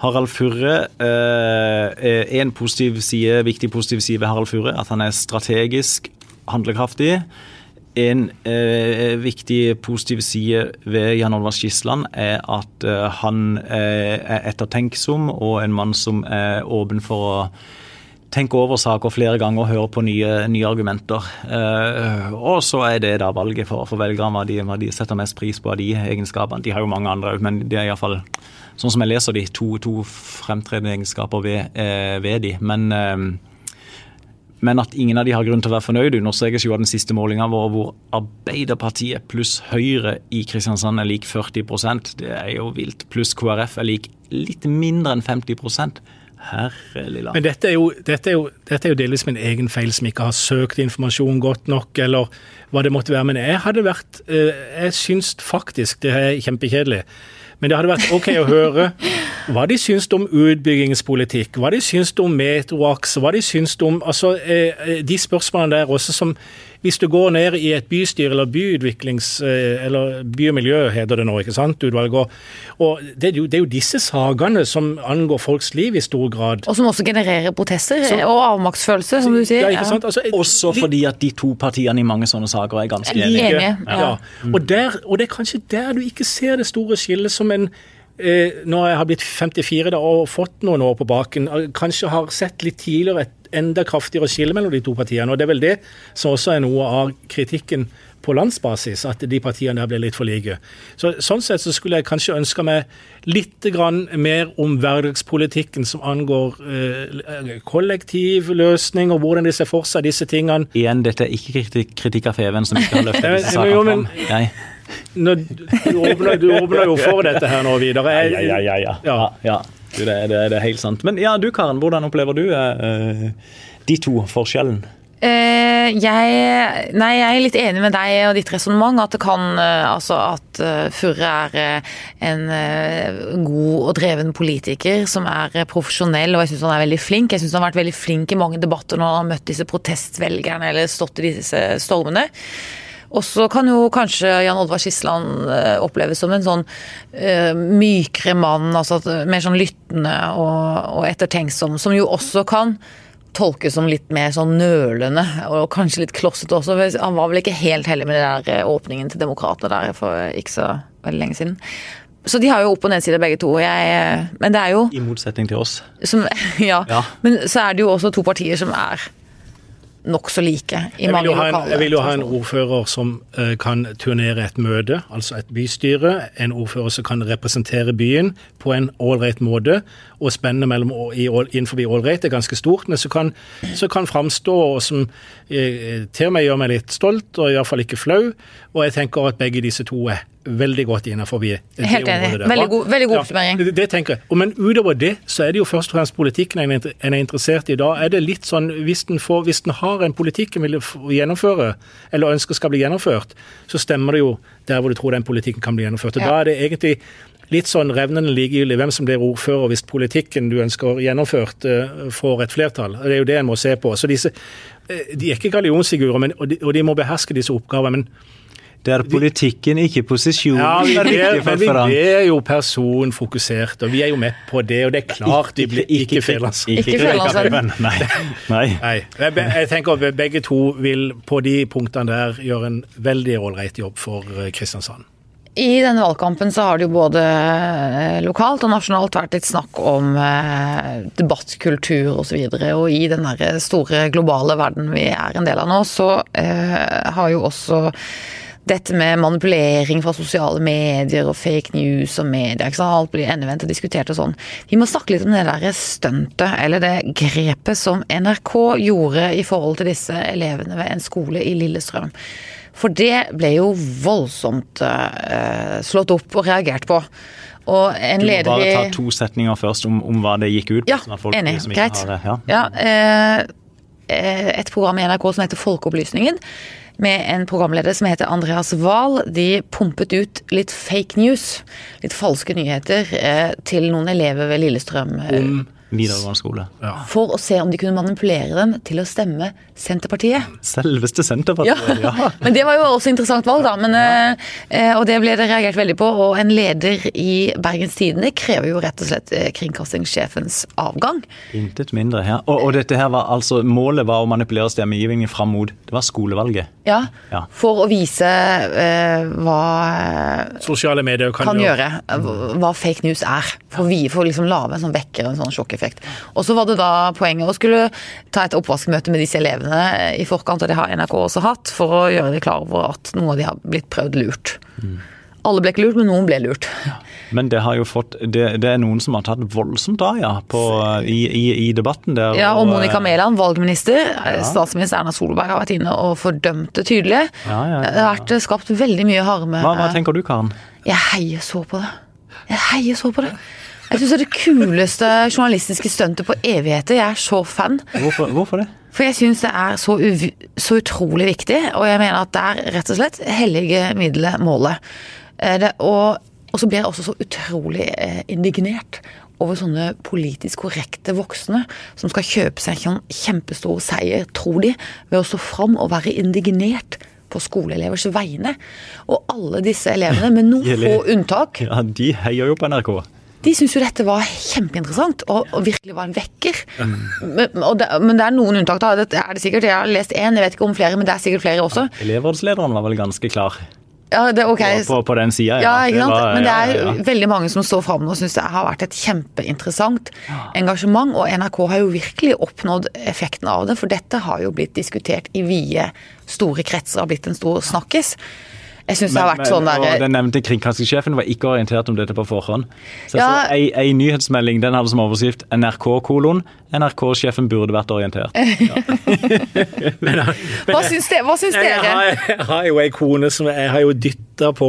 Harald Furre eh, En positiv side, viktig positiv side ved Harald Furre at han er strategisk handlekraftig. En eh, viktig positiv side ved Jan Olvar Skisland er at eh, han eh, er ettertenksom og en mann som er åpen for å tenke over saker flere ganger og høre på nye, nye argumenter. Eh, og så er det da valget for, for velgerne hva de, hva de setter mest pris på av de egenskapene. De har jo mange andre òg, men det er iallfall sånn som jeg leser de, to, to fremtredende egenskaper ved, eh, ved de. Men, eh, men at ingen av de har grunn til å være fornøyd, understrekes jo av den siste målinga vår, hvor Arbeiderpartiet pluss Høyre i Kristiansand er lik 40% Det er jo vilt. Pluss KrF er lik litt mindre enn 50 Herre lilla. Men dette er, jo, dette, er jo, dette er jo delvis min egen feil, som ikke har søkt informasjon godt nok, eller hva det måtte være. Men jeg hadde vært eh, Jeg syns faktisk det er kjempekjedelig. Men det hadde vært OK å høre hva de syns om utbyggingspolitikk, hva de syns om metroaks, hva de syns om altså, eh, De spørsmålene der også som Hvis du går ned i et bystyre eller byutviklings... eh, Eller by og miljø, heter det nå, ikke sant, utvalget. Og det er, jo, det er jo disse sakene som angår folks liv i stor grad. Og som også genererer protester Så- og avmaktsfølelse, som du sier. Ja, ikke sant? Altså, Også de- fordi at de to partiene i mange sånne saker er ganske enige. Enige, Ja. ja. Og, der, og det er kanskje der du ikke ser det store skillet som en Når jeg har blitt 54 da, og fått noen år på baken, eh, kanskje har sett litt tidligere et enda kraftigere skille mellom de to partiene. Og det er vel det som også er noe av kritikken på landsbasis, at de partiene der ble litt for like. Så, sånn sett så skulle jeg kanskje ønska meg litt grann mer om hverdagspolitikken som angår eh, kollektiv løsning, og hvordan de ser for seg disse tingene. Igjen, dette er ikke kritikk, kritikk av Feven som ikke har løftet disse sakene fram. Nei. Når, du, åpner, du åpner jo for dette her nå, Vidar. Jeg- Ja, ja, ja. ja. Ja. ja. Du, det, det, det er helt sant. Men ja, du Karen, hvordan opplever du eh, de to forskjellen? Eh, jeg, nei, jeg er litt enig med deg og ditt resonnement. At det kan eh, Altså at eh, Furre er eh, en eh, god og dreven politiker som er eh, profesjonell, og jeg syns han er veldig flink. Jeg syns han har vært veldig flink i mange debatter når han har møtt disse protestvelgerne eller stått i disse stormene. Og så kan jo kanskje Jan Oddvar Skisland eh, oppleves som en sånn uh, mykere mann, altså mer sånn lyttende og, og ettertenksom, som jo også kan tolkes som litt mer sånn nølende, og kanskje litt klossete også. Han var vel ikke helt heldig med den der eh, åpningen til Demokratene der for ikke så veldig lenge siden. Så de har jo opp- og nedsider begge to. Jeg, eh, men det er jo I motsetning til oss. som, ja. Ja. Men så er det jo også to partier som er nokså like i mange en, jeg vil jo ha en ordfører som uh, kan turnere et møte, altså et bystyre. En ordfører som kan representere byen på en ålreit måte. Og spennet mellom, i, innenfor ålreit er ganske stort, men som kan, så kan framstå og som uh, til og med gjør meg litt stolt, og iallfall ikke flau. Og jeg tenker at begge disse to er veldig godt innenfor det Helt enig. der. Veldig god- veldig god Ja, oppsummering. det, det tenker jeg. Men utover det, så er det jo først og fremst politikken en er inter- en er interessert i. Da er det litt sånn, hvis den, får, hvis den har en politikk en vil gjennomføre, eller ønsker skal bli gjennomført, så stemmer det jo der hvor du tror den politikken kan bli gjennomført. Og Ja. Da er det egentlig litt sånn revnende likegyldig hvem som blir ordfører, hvis politikken du ønsker gjennomført, eh, får et flertall. Det er jo det en må se på. Så disse, eh, De er ikke gallionsfigurer, og, og de må beherske disse oppgavene. men Det er politikken, ikke posisjonen. ja, vi er viktig for men vi er jo personfokusert, og vi er jo med på det. Og det er klart de blir ikke Fedrelandsvennen. Ikke Fedrelandsvennen. Nei. Nei. Nei. Jeg, jeg tenker at begge to vil på de punktene der gjøre en veldig ålreit jobb for eh, Kristiansand. I denne valgkampen så har det jo både eh, lokalt og nasjonalt vært litt snakk om eh, debattkultur osv. Og, så videre, og i den store globale verden vi er en del av nå, så har jo også dette med manipulering fra sosiale medier og fake news og media, ikke sant? alt blir endevendt og diskutert og sånn. Vi må snakke litt om det der stuntet, eller det grepet som NRK gjorde i forhold til disse elevene ved en skole i Lillestrøm. For det ble jo voldsomt uh, slått opp og reagert på. Og en Du må bare ta to setninger først om, om hva det gikk ut på. Ja, sånn folk enig. Greit. Ja. Ja, eh, eh, et program i NRK som heter Folkeopplysningen, med en programleder som heter Andreas Wahl. De pumpet ut litt fake news, litt falske nyheter, eh, til noen elever ved Lillestrøm. eh, Videregående skole. For å se om de kunne manipulere dem til å stemme Senterpartiet. Selveste Senterpartiet. Ja. men det var jo også interessant valg, da. Men, ja. eh, og det ble det reagert veldig på. Og en leder i Bergens Tidende krever jo rett og slett eh, kringkastingssjefens avgang. Intet mindre her. Og, og dette her var altså, målet var å manipulere stemmegivningen fram mot Det var skolevalget. Ja, Ja. For å vise eh, hva eh, Sosiale medier kan, kan gjøre, eh, hva fake news er. For vi får liksom lave en sånn vekker, en sånn sjokkeffekt. Og så var det da poenget å skulle ta et oppvaskmøte med disse elevene eh, i forkant, og det har NRK også hatt, for å gjøre dem klar over at noen av de har blitt prøvd lurt. Alle ble ikke lurt, men noen ble lurt. Men det har jo fått Det, det er noen som har tatt voldsomt av, ja, på, i, i, i debatten der. Ja, og Monica eh, Mæland, valgminister, Ja. statsminister Erna Solberg har vært inne og fordømt det tydelig. Ja, ja, ja, Det har vært eh, skapt veldig mye harme. Hva, hva tenker du, Karen? Jeg heier så på det. Jeg heier så på det. Jeg syns det er det kuleste journalistiske stuntet på evigheter. Jeg er så fan. Hvorfor, hvorfor det? For jeg syns det er så, så utrolig viktig, og jeg mener at det er rett og slett hellige middelet målet. Eh, Det, og, og så blir jeg også så utrolig eh, indignert over sånne politisk korrekte voksne som skal kjøpe seg en sånn kjempestor seier, tror de, ved å stå fram og være indignert på skoleelevers vegne. Og alle disse elevene, med noen få unntak, Ja, De heier jo på NRK. De syns jo dette var kjempeinteressant og, og virkelig var en vekker. Men, og det, men det er noen unntak, da. Det er det sikkert. Jeg har lest én, jeg vet ikke om flere, men det er sikkert flere også. Elevrådslederen var vel ganske klar Ja, det okay. på, på, på den sida. Ja, ikke sant? Men det er ja, ja. veldig mange som står fram og syns det har vært et kjempeinteressant engasjement. Og NRK har jo virkelig oppnådd effekten av det, for dette har jo blitt diskutert i vide, store kretser, har blitt en stor snakkis. Jeg syns det har vært sånn der Den nevnte kringkastingssjefen var ikke orientert om dette på forhånd. Så Ja. ei, ei nyhetsmelding den hadde som overskrift 'NRK kolon'. NRK-sjefen burde vært orientert. Hva syns? Hva syns Jeg dere? jeg har jo ei kone som jeg har jo dytta på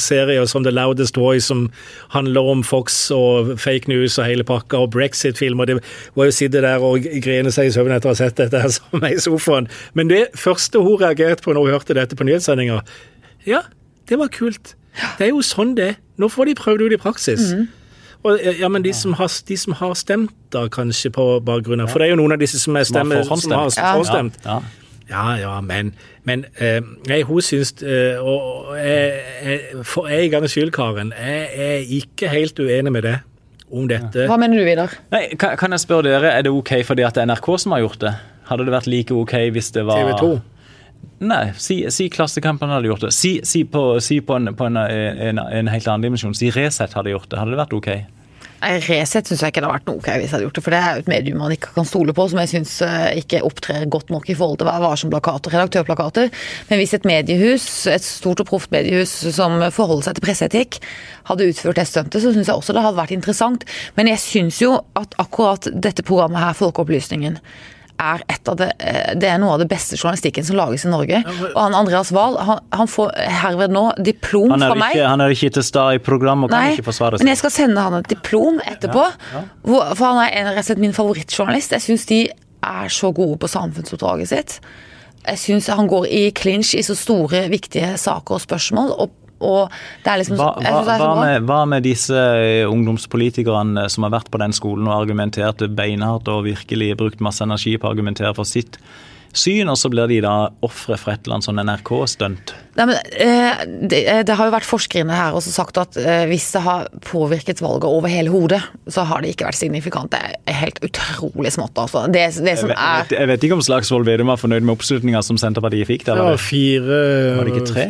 serier som The Loudest Voice, som handler om Fox og fake news og hele pakka, og Brexit-filmer. Det var jo sitte der og grene seg i søvn etter å ha sett dette her som i sofaen. Men det første hun reagerte på når hun hørte dette på nyhetssendinga, ja, det var kult. Det er jo sånn det. Nå får de prøvd det ut i praksis. Og, ja, men de som, har, de som har stemt da, kanskje på bakgrunn av For det er jo noen av disse som er Som har stemme, som har forhåndsstemt. Ja. Ja, ja, men, men eh, nei, hun syns eh, og jeg, jeg, for en gangs skyld, Karen, jeg er ikke helt uenig med det om dette. Hva mener du, Vidar? Nei, kan, kan jeg spørre dere, Er det ok fordi at det er NRK som har gjort det? Hadde det vært like ok hvis det var TV 2. Nei, si, si Klassekampen hadde gjort det. Si, si på, si på, en, på en, en, en helt annen dimensjon. Si Resett hadde gjort det. Hadde det vært ok? Nei, Resett syns jeg ikke det hadde vært noe ok hvis jeg hadde gjort det. For det er jo et medium man ikke kan stole på, som jeg syns ikke opptrer godt nok i forhold til Vær varsom-plakater, redaktørplakater. Men hvis et mediehus, et stort og proft mediehus som forholder seg til presseetikk, hadde utført det stuntet, så syns jeg også det hadde vært interessant. Men jeg syns jo at akkurat dette programmet her, Folkeopplysningen, er, det, eh, det er noe av det beste journalistikken som lages i Norge. Og han Andreas Wahl, han, han får herved nå diplom fra meg. ikke, han er ikke til stede i program og kan Nei, ikke forsvare men jeg skal sende han et diplom etterpå. Hvor, for han er en, rett og slett min favorittjournalist. Jeg syns de er så gode på samfunnsoppdraget sitt. Jeg syns han går i clinch i så store, viktige saker og spørsmål. Og, og det er liksom Hva, hva, det er hva, med, hva med disse eh, ungdomspolitikerne som har vært på den skolen og argumentert beinhardt og virkelig brukt masse energi på å argumentere for sitt syn, og så blir de da ofre for et eller annet sånn NRK-stunt? Nei, men, eh, det, det har jo vært forskere inne her og så sagt at eh, hvis det har påvirket valget over hele hodet, så har det ikke vært signifikant. Det er helt utrolig smått, altså. Det, det Jeg som vet, jeg er vet, jeg vet ikke om Slagsvold Vedum var fornøyd med oppslutninga som Senterpartiet fikk. der. Det var var fire Var det ikke tre?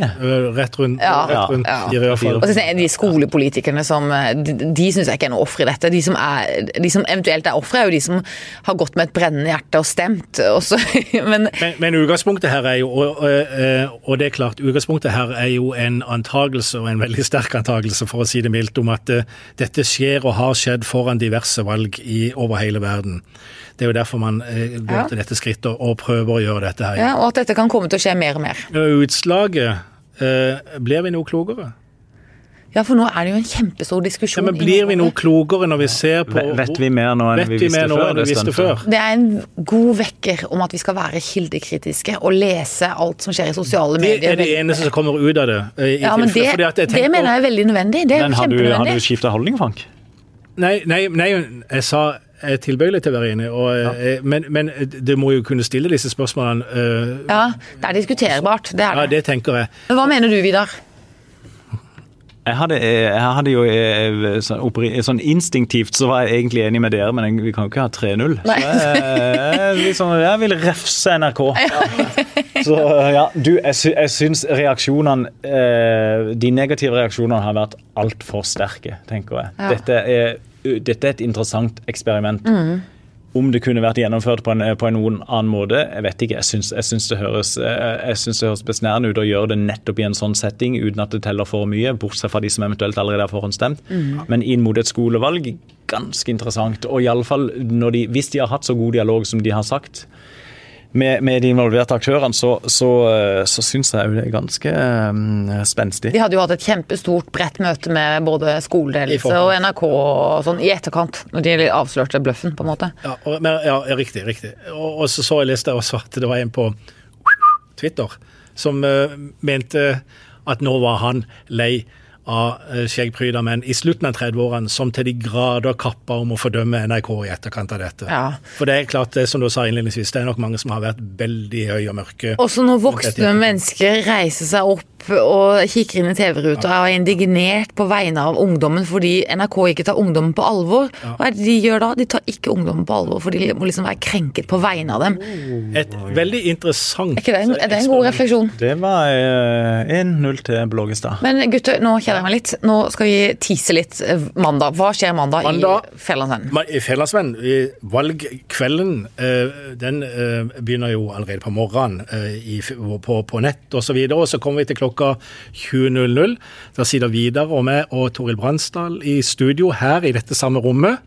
Rett rundt, Ja. rett rundt Ja. fire, i hvert fall. Og så De skolepolitikerne som eh, De, de syns jeg ikke er noe ofre i dette. De som, er, de som eventuelt er ofre, er jo de som har gått med et brennende hjerte og stemt. Og så, men Men, men utgangspunktet her er jo, og, og, og det er klart, utgangspunktet her er jo en antagelse, og en veldig sterk antagelse for å si det mildt, om at eh, dette skjer og har skjedd foran diverse valg i, over hele verden. Det er jo derfor man eh, går Ja. til dette skrittet og prøver å gjøre dette her. ja, Og at dette kan komme til å skje mer og mer. Og Utslaget eh, Blir vi noe klokere? Ja, for nå er det jo en kjempestor Ja, diskusjon. men Blir vi noe klokere når vi ser på Vet- vi mer nå enn vi vi visste før enn vi det visste før? Det er en god vekker om at vi skal være kildekritiske og lese alt som skjer i sosiale Det medier. er det eneste som kommer ut av det. eh, i Ja, men det, jeg det mener jeg er veldig nødvendig. Det er Men har du, har du skifta holdning, Frank? Nei, nei, nei, jeg sa jeg er tilbøyelig til å være enig, og, ja. men, men det må jo kunne stille disse spørsmålene. eh, Ja, det er diskuterbart. Det ja, er det. det tenker jeg. Men hva mener du, Vidar? Jeg hadde, jeg hadde jo eh, sånn, oppri- sånn instinktivt så var jeg egentlig enig med dere, men jeg- vi kan jo ikke ha 3-0. Så jeg, jeg, liksom, jeg vil refse NRK. Så ja, du, jeg, jeg syns reaksjonene eh, De negative reaksjonene har vært altfor sterke, tenker jeg. Dette, er, dette er et interessant eksperiment. Om det kunne vært gjennomført på en, på en noen annen måte, jeg vet ikke. Jeg syns, jeg syns det høres, eh, jeg syns det høres besnærende ut å gjøre det nettopp i en sånn setting, uten at det teller for mye, bortsett fra de som eventuelt allerede har forhåndsstemt. Men inn mot et skolevalg, ganske interessant. Og iallfall hvis de har hatt så god dialog som de har sagt med, med de involverte aktørene, så, så, eh, så syns jeg jo det er ganske um, spenstig. De hadde jo hatt et kjempestort bredt møte med både skoleledelse og NRK og sånn i etterkant, når de avslørte bløffen, på en måte. Ja, og, men, ja, ja, riktig. riktig. Og, og så så jeg leste også at det var en på Twitter som uh, mente at nå var han lei av uh, skjeggpryda menn i slutten av 30-årene som til de grader kappa om å fordømme NRK i etterkant av dette. Ja. For det er klart, det som du sa innledningsvis, det er nok mange som har vært veldig høye og mørke. Også når voksne er- mennesker reiser seg opp og kikker inn i TV-ruta og er indignert på vegne av ungdommen fordi NRK ikke tar ungdommen på alvor. Hva er det de gjør da? De tar ikke ungdommen på alvor, for de må liksom være krenket på vegne av dem. Et veldig interessant Er ikke det en, er det en god refleksjon? Det var eh, 1-0 til Blågestad. Men gutter, nå kjeder jeg meg litt. Nå skal vi tease litt eh, mandag. Hva skjer mandag, Mandag. i Fjellandsvennen? I Fjellandsvenn, valgkvelden, eh, den eh, begynner jo allerede på morgenen på, på nett osv. Og, så og så kommer vi til klokka 20.00. Da sitter Vidar og meg og Toril Bransdal i studio her i dette samme rommet.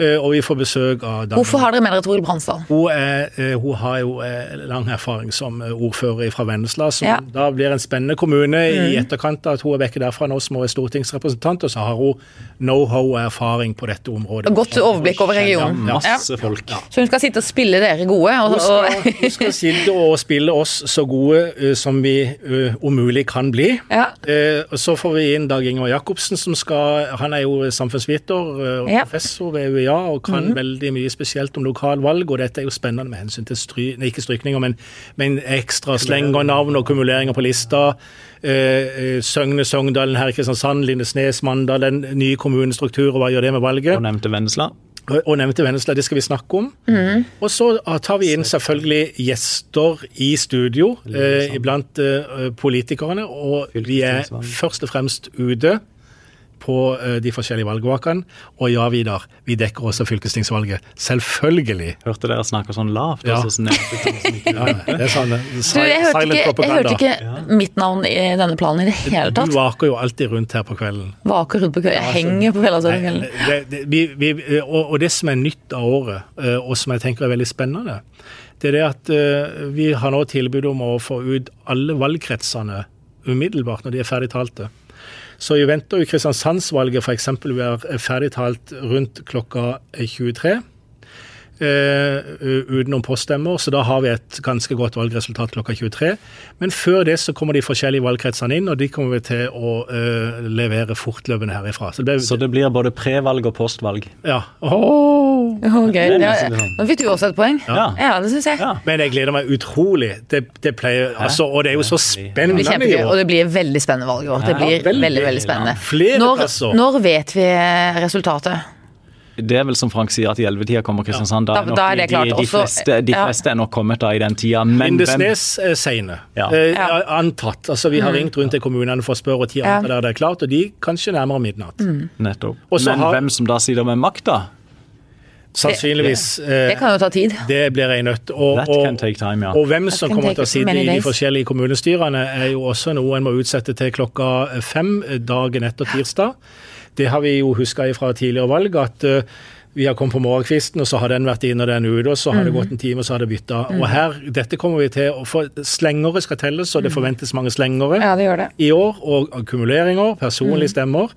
Eh, Og vi får besøk av Dagny Hvorfor har dere med dere Toril Bransdal? hun, er, eh, hun har jo eh, lang erfaring som ordfører fra Vennesla, som Ja. Mm. da blir en spennende kommune i etterkant av at hun er vekke derfra nå som hun er stortingsrepresentant, og så har hun know-how og erfaring på dette området. Godt overblikk over regionen. Ja, Ja. Masse folk. Så hun skal sitte og spille dere gode? Og, Hun skal, hun skal sitte og spille oss så gode som vi om mulig kan bli. Ja. Eh, og så får vi inn Dag Inger Jacobsen, som skal Han er jo samfunnsviter og Ja. professor ved UiA og kan veldig mye spesielt om lokalvalg. Og dette er jo spennende med hensyn til stry, nei, ikke strykninger, men, men ekstra sleng og navn og kumuleringer på lista. Eh, eh, Søgne, Sogndalen, her i Kristiansand, Lindesnes, Mandal, den nye kommunestrukturen, hva gjør det med valget? Og nevnte Vennesla. Og- og nevnte Vennesla, det skal vi snakke om. Og så ah, tar vi inn selvfølgelig gjester i studio, eh, iblant eh, politikerne. Og vi er først og fremst ute på eh, de forskjellige valgvakene. Og ja, Vidar, vi dekker også fylkestingsvalget. Selvfølgelig. Hørte dere snakke sånn lavt? Ja. så ikke Ja, det er sånn. Du, jeg hørte ikke, jeg hørte ikke mitt navn i denne planen i det hele tatt. Du vaker jo alltid rundt her på kvelden. Vaker rundt på kvelden. Jeg henger på kvelden. Nei, det, det, vi, vi, og, og det som er nytt av året, eh, og som jeg tenker er veldig spennende, det er det at eh, vi har nå tilbud om å få ut alle valgkretsene umiddelbart når de er ferdigtalte. Så vi venter jo Kristiansandsvalget f.eks. vi være ferdigtalt rundt klokka 23. Uh, utenom poststemmer, så da har vi et ganske godt valgresultat klokka 23. Men før det så kommer de forskjellige valgkretsene inn, og de kommer vi til å uh, levere fortløpende herifra. Så det, Så det blir både prevalg og postvalg. ja. Åh! Er ja, nesten sånn. Nå fikk du også et poeng. Ja. Ja, det syns jeg. Ja. Men jeg gleder meg utrolig. Det, det pleier, altså, og det er jo så spennende kjempegøy, og det blir veldig spennende valg i år. Det Ja, blir veldig. veldig, veldig spennende. Flere Når, når vet vi resultatet? Det er vel som Frank sier, at i ellevetida kommer Kristiansand. Da, Da- er da er det klart. de, Også- fleste, de ja. fleste er nok kommet da i den tida. Men Lindesnes er seine. Ja. Eh, Antatt. Altså, vi har ringt rundt til kommunene for å spørre når Ja. der det er klart, og de kanskje nærmere midnatt. Nettopp. Også Men har- hvem som da sitter med makta, Sannsynligvis. Det det, kan jo ta tid. Det blir jeg nødt og, og, time, ja. og hvem som kommer til å sitte i de forskjellige kommunestyrene, er jo også noe en må utsette til klokka fem dagen etter tirsdag. Det har vi jo huska fra tidligere valg, at uh, vi har kommet på morgenkvisten, og så har den vært inn og den ute, og så har det gått en time, og så har det bytta. Og her, dette kommer vi til å få Slengere skal telles, og det forventes mange slengere Ja, det gjør det. i år, og akkumuleringer, personlige stemmer.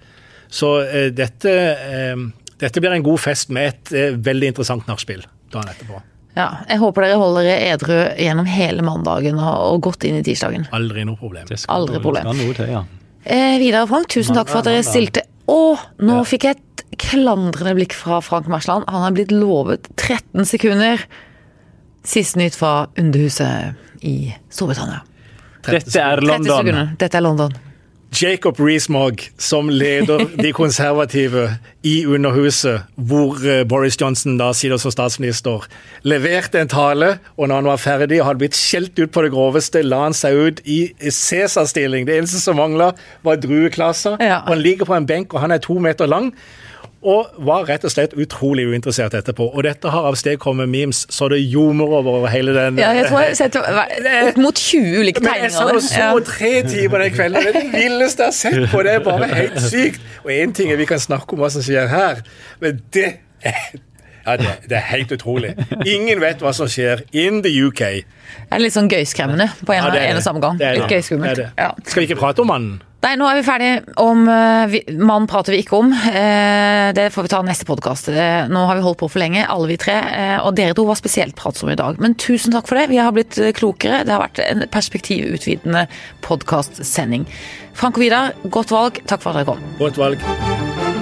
Så uh, dette, eh, dette blir en god fest med et eh, veldig interessant nachspiel dagen etterpå. Ja, jeg håper dere holder dere edru gjennom hele mandagen og, og godt inn i tirsdagen. Aldri noe problem. Det skal Aldri problem. noe til, ja. Eh, Vidar og Frank, tusen takk for at dere stilte. Å, nå fikk jeg et klandrende blikk fra Frank Mersland. Han har blitt lovet 13 sekunder. Siste nytt fra Underhuset i Storbritannia. Dette er 30 London. sekunder. Dette er London. Jacob Rees-Mogg, som leder de konservative i Underhuset, hvor eh, Boris Johnson da sitter som statsminister, leverte en tale, og når han var ferdig og hadde blitt skjelt ut på det groveste, la han seg ut i Cæsar-stilling. Det eneste som mangla, var drueklasser. Ja. Og han ligger på en benk, og han er to meter lang. Og var rett og slett utrolig uinteressert etterpå. Og dette har avstedkommet memes så det ljomer over hele den Ja, jeg tror jeg har sett opp mot 20 ulike tegninger. men jeg sa tegninger. så tre timer den kvelden. Det er det villeste jeg har sett på. Det er bare helt sykt. Og én ting er vi kan snakke om hva som skjer her, men det ja, det, det er helt utrolig. Ingen vet hva som skjer in the UK. Det er litt sånn gøyskremmende på en, Ja, det en og samme gang. Det er Litt gøyskummelt. Ja. Skal vi ikke prate om mannen? Nei, nå er vi ferdig om vi, Mann prater vi ikke om. Eh, det får vi ta neste podkast. nå har vi holdt på for lenge, alle vi tre. eh, og dere to var spesielt pratsomme i dag. Men tusen takk for det. Vi har blitt eh, klokere. Det har vært en perspektivutvidende podkastsending. Frank og Vidar, godt valg. Takk for at dere kom. Godt valg.